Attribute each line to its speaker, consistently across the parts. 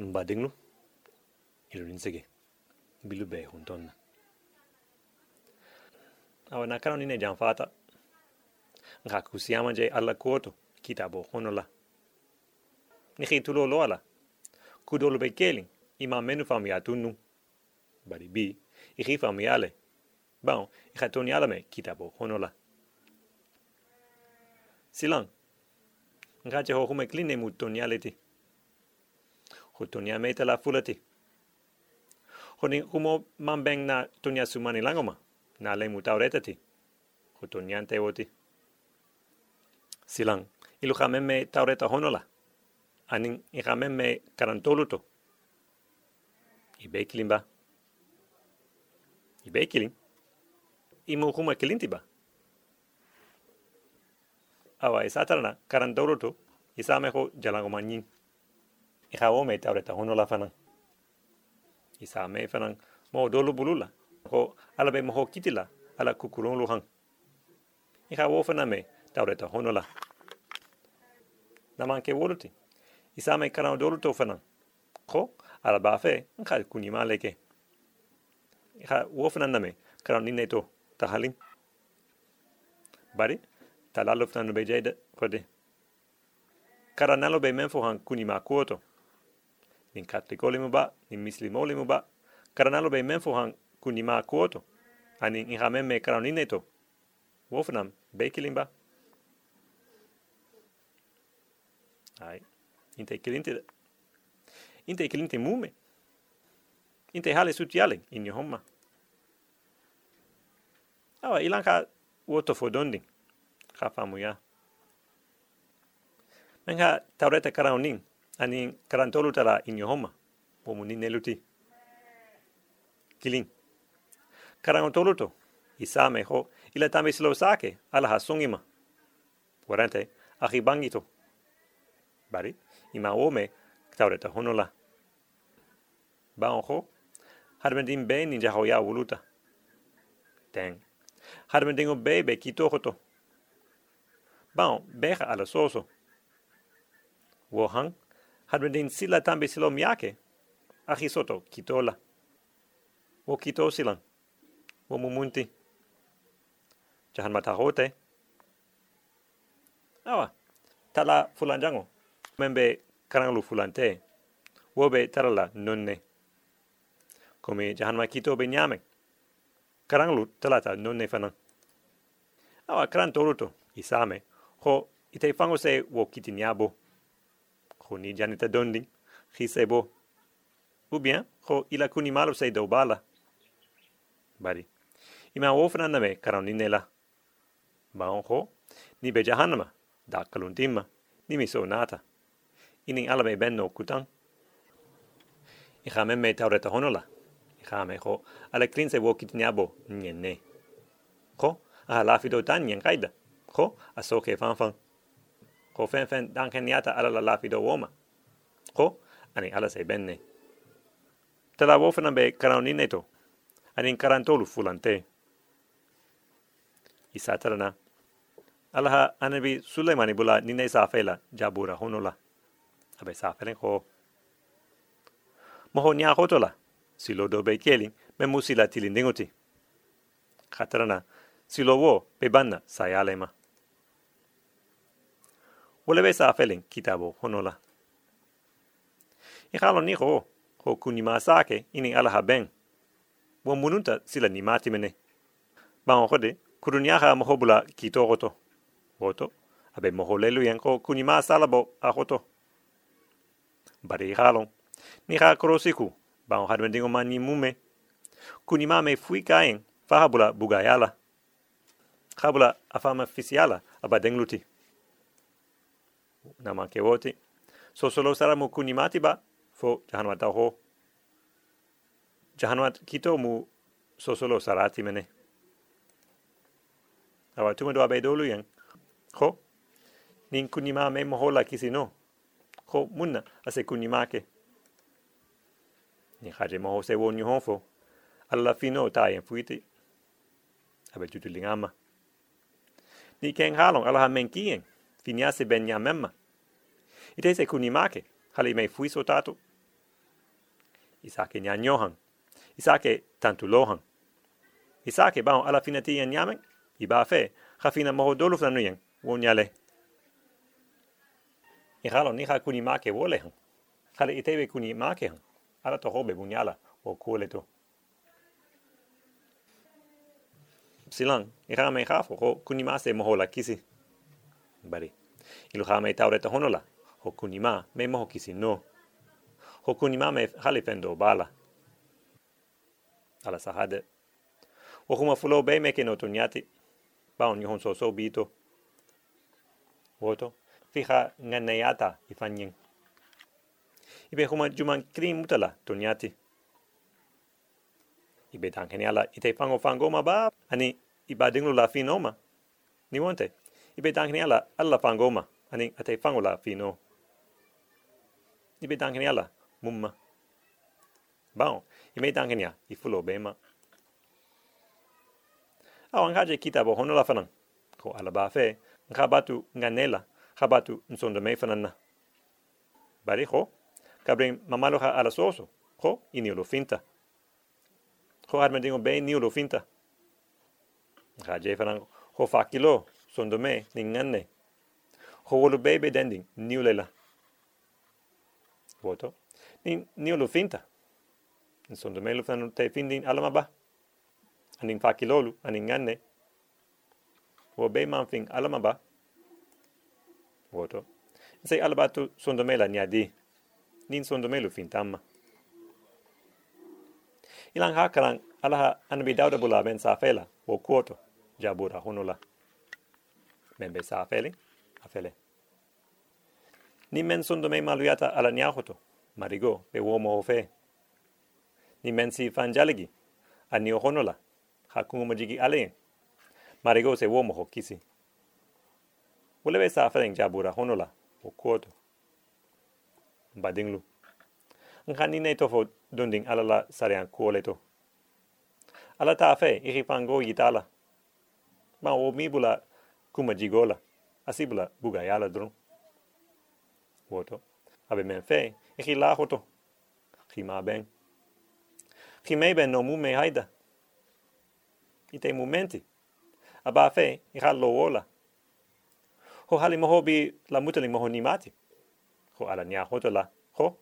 Speaker 1: mbadinglu ilurinsege bilu be huntonna awa nakano nine janfata nga kusiyama je alla kuoto kitabo honola ni tulo lo ala. Kudolo be kelin ima menu fam ya tunu bari bi i fam yale bon i khatoni ala honola silang nga je ho hume kline mu tonialeti ho tonia meta la fulati honi humo mambeng na tonia sumani langoma. Na le mu tauretati ho toniante oti silang ilu khameme taureta honola. Anin i khameme karantoluto. I bekilin ba i bekilin i mu huma kilinti ba awa i satarana karantoluto. I same ho wo nyin i khawo me taureta honola fanan i same fanan mo dolu bulula. Ho ala be mo kitila ala kukulon lu hang i khawo fanan me taureta honola naman ke woluti. I same karan dolu to fanan ko ala ba fe nka kuni ma leke. Ixa wo fana name karan ninne to tahalin. Bari talalo fanan be jayda karanalo be men fo han kuni ma kuoto nin katolikoli mu ba nin muslimoli mu ba. Karanalo be men fo han kuni ma kuoto ani i ha men me karan ninne to wo fanan be kilimba ai inte kilinte inte kilinte mume inte hale sutiale in yo homma. Awa ilanka woto fodondi ka famu ya menga taureta karaunin ani karantolu tara in yo homma wo muni neluti kilin. Karantolu to isame ho. Ila tambe silo sake. Ala hasungima warante ahi bangito bari ima ome taureta honola ba ojo harbendin be ni jaho ya wuluta ten harbendin o be be kito hoto ba be ala soso. Wo han harbendin sila tambe silo yake ahi soto kitola wo kito silan wo mumunti jahan matahote awa tala fulanjango membe karanglu fulante wobe tarala nonne. Come jahanma kito be nyame. Karanglu talata nonne fana. Awa karan toruto isame. Ho ite fango se wo kiti nyabo ho ni janita dondi khise bo ou bien fana name karan ninela ba ho ni be jahanma da kaluntima ni miso nata. Inin alame benno kutan i khame me taureta honola. I khame ho ala klinse wo kitnyabo nyenne ko a la fido tan nyen kaida. Ko a ko fen fen dan yata ala la fido woma. Ko? Ani ala se benne tala wo fana be karani neto. Ani karantolu fulante. I satarana alaha anabi sulaimani bula nine safela jabura honola. Abe safelen ko moho nya hotola silo do be kelin me musila tilindingoti khatarana silo wo be banna sayalema wole be safelen kitabo honola. I khalo ni ho ho kuni masake ini alaha ben wo mununta sila ni mati mene. Ba on khode kurunya ha moho bula kitogoto woto abe moho lelu yanko kuni masalabo a hoto bari halon ni ha krosiku ba on hadwen dingo mani mume. Kuni ma me fui kaen fahabula bugayala khabula afama fisiala aba dengluti na ke woti so solo sara mu kuni ba fo jahanwa ta ho. Jahanwa kito mu so solo sarati mene. Awa tumo abe dolu yang. Ho nin kuni ma me mohola kisi no. Ko munna ase kuni make ni haje mo se woni honfo alla fino ta en fuiti. Abe tutu ni ken halon alla men kien finiase ben ya memma. Ite se kuni make hali me fui so tatu isake nyanyohan isake tantu lohan. Isake bao ala fina ti nyamen iba fe khafina mo dolu flanu yen wonyale i halo ni ha kuni make wole han. Khale itebe kuni make han ala to hobe bunyala o kole to. Silang i ha me khafo ko kuni ma se mo la kisi bari. Ilu ha me taureta honola. Ho kuni ma me mo kisi no. Ho kuni ma me hali fendo bala. Ala sahade o huma fulo be me ke no tunyati ba on so so bito. Woto fija nganeata i fanyin. Ibe huma juman krim mutala tunyati ibe tan geniala ite fango fango ma ba. Ani iba dinglu la finoma ni wonte ibe geniala alla fango ma ani ate fango la fino ibe tan geniala mumma Bon, i mei tangenia, i fulo bema. Au an kita bo hono la fanan. Ko ala ba fe, nga batu nga batu nsonda mei fanan na. Bari ho, kabring mamalo ha ala soso, ho, i ni ulo finta. Ho adma dingo be ni ulo finta. Nga je ho fa kilo, sonda me, ni nganne. Ho wolo bebe ulela. Voto, ni, ni ulo finta. In son de melu fanu te findin alama ba anin fa kilolu anin ganne wo be man fin alama ba woto se alaba tu son de mela nyadi nin son de melu fin tamma ilang alaha anabi dauda bula ben sa fela wo kuoto. Jabura hunula men be sa feli afele ni men son de me maluyata ala nyahoto marigo be wo mo fe. Ni mensi fanjaligi ani ohonola hakungu majigi ale. Marigo se womo hokisi ulebe sa feren jabura honola o kuoto. Badinglu ngani ne tofo dunding alala sarian kuoleto ala ta fe iri yitala. Ma o mibula kuma jigola asibula buga yala drum woto abe men fe iri la hoto khima ben ki mebe no mu me haida. I te momenti. A ba fe, i ha lo ola. Ho hali moho bi la mutali moho ni mati. Ho ala nia hoto la. Ho,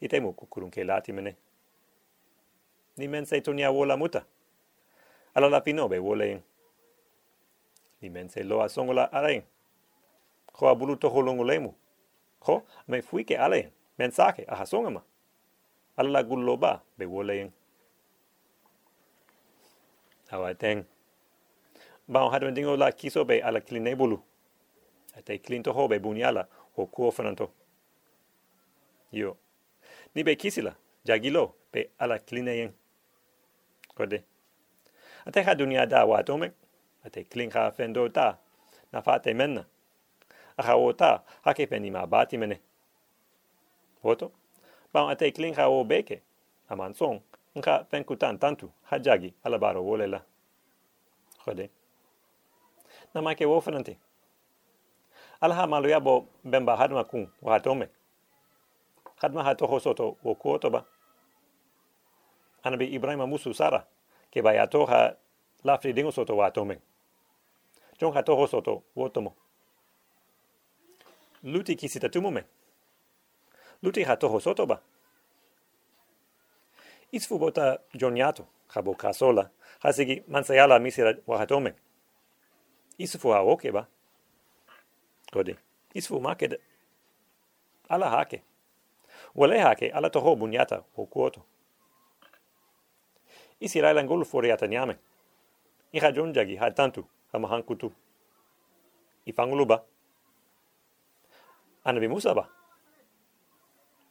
Speaker 1: i te mu kukurun ke lati mene. Ni men se to nia wola muta. Ala la pino be wole Ni men se loa songola arain. Ho a bulu toho longo me fuike ale, men sake, aha songama. Ala la ba be wole in awa teng ba o hadwen dingo la kiso be ala kline bulu ate klin to hobe bunyala ho kuo franto. Yo. Ni be kisila jagilo be ala kline yen kode ate ha dunia da wa tome ate klin ha fendo ta na fate menna. A ha ota ha ke peni ma bati mene. Foto ba ate klin ha o beke amanson nka penkutan tantu hajagi alabaro wolela khode. Na make wo fanante alha malu yabo bemba hadma kun wa tome hadma ha toho soto wo ha ha tomo luti kisita tumume luti ha toho soto ba isfu bota joniato habo kasola. Hasigi mansayala misira wahatome isfu ha oke ba kodi isfu make ala hake. Wale hake ala toho bunyata o kuoto ngulu foriata nyame. I ha jonjagi ha tantu ha mahankutu i fanguluba anabi musa ba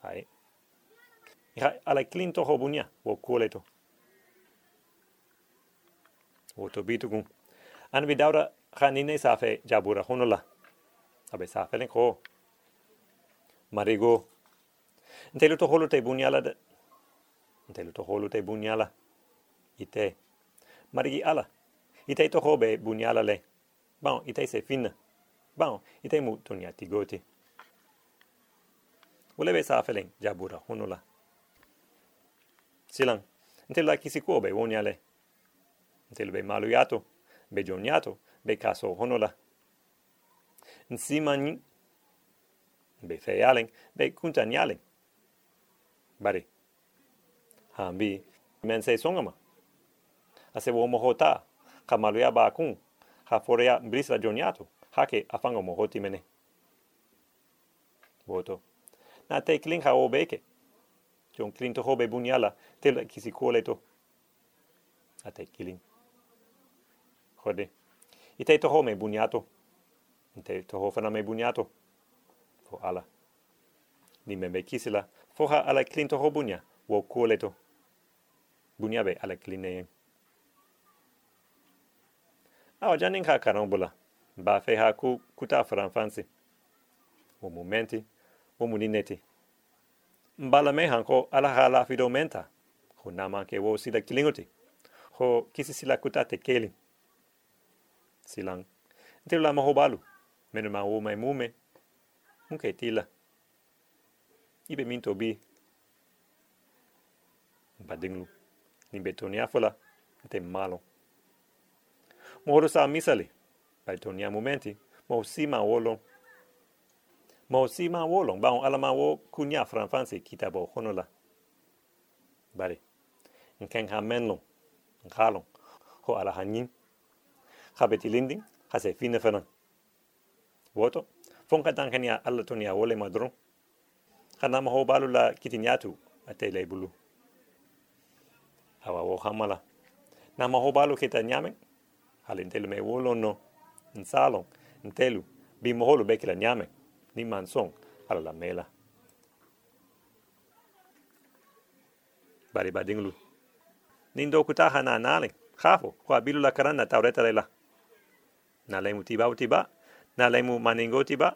Speaker 1: hai Iha ala klinto ho bunia wo kuoleto. Wo to bitu kun. An bi daura khanine safe jabura honola. Abe safe len ko. Marigo. Ntelu to holo te bunyala de. Ntelu to holo te bunyala. Ite. Marigi ala. Ite to hobe bunyala le. Bon, ite se finna. Bon, ite mu tunyati goti. Ulebe safe len jabura honola. silang, inte la kisi kuo be wonyale. Inte be maluyato, be joniato, be kaso honola. Nsimani, be feyaling, be kuntanyaling. Bari. Hambi, men se songama. Ase wo mohota, ka maluya ba kun, ha forea brisla joniato, hake afanga mohoti mene. Voto. Na te kling ha obeke. Jon kling to hobe bunyala, tel kisi kuole to. A te kiling. Hode. I te toho me bunyato. I te toho fana me bunyato. Fo ala. Ni me kisila. Foha ala kling toho bunya. Wo kuole to. Bunyabe ala kling neyen. Awa janin ha karambola. Ba fe ha ku kuta franfansi. Wo menti Wo munineti. Mbala me hanko ala ha la fido menta. Ho nama ke wo sila kilingoti. Ho kisi sila kuta te keli. Silang. Ntiru la maho balu. Menu ma wo mai mume. Muke tila. Ibe minto bi. Badinglu. Nimbe tonia fola. te malo. Mohoro sa misali. Bai tonia momenti. Mo sima wolong. Mo sima wolong. Baon alama wo kunya franfansi kita bo honola. Bari. Nkeng ha menlong. Nkalong. Ho ala hanyin. Habeti linding. Hase fine fenan. Woto. Fonka tankania alla tonia wole madron. Kana maho balu la kitinyatu ate le bulu. Awa wo hamala. Na maho balu kita nyameng. Hali ntelu me wolo no. Nsalong. Ntelu. Bi moholu bekila nyame Ni mansong. Ala la mela. Bari badinglu. Nindo kutaha na nale Khafo. Kwa bilu la karana taureta lela. Na lemu tiba utiba Na lemu maningo tiba.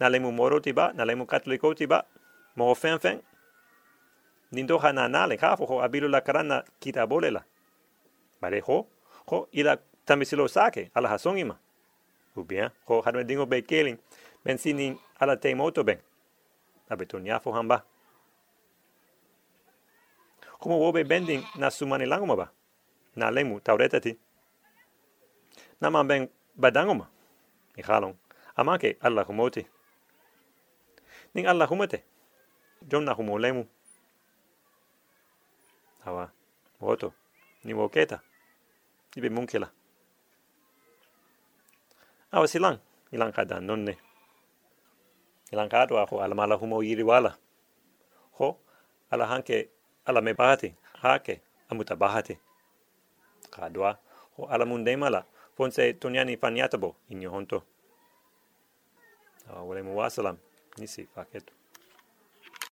Speaker 1: Na lemu moro tiba. Na lemu katoliko tiba. mo fen fen. Nindo ha na naling. Khafo. Ho abilu la karana kitabolela. Bari ho. Ho ila tamisilo sake. Ala hasongima. Ou bien, ho hadme dingo be keling. Ben sini ala te moto ben. Abe to nyafo hamba. Como wobe bending na sumani langoma ba. Na lemu taureta ti. Na man ben badangoma. I halong. Amake alla humoti. Ning alla humete. Jon na humo lemu. Awa. Woto. Ni woketa. Ibe munkela. Awa silang. Ilang kada nonne. Ilang kado ako ala mala humo yiri wala. Ho. Ala hanke ala me bahati. Hake. Amuta bahati. Kadwa. Ho ala munde mala. ponse tonyani fanyatabo. Inyo honto. Awa wale muwasalam. Nisi faketu.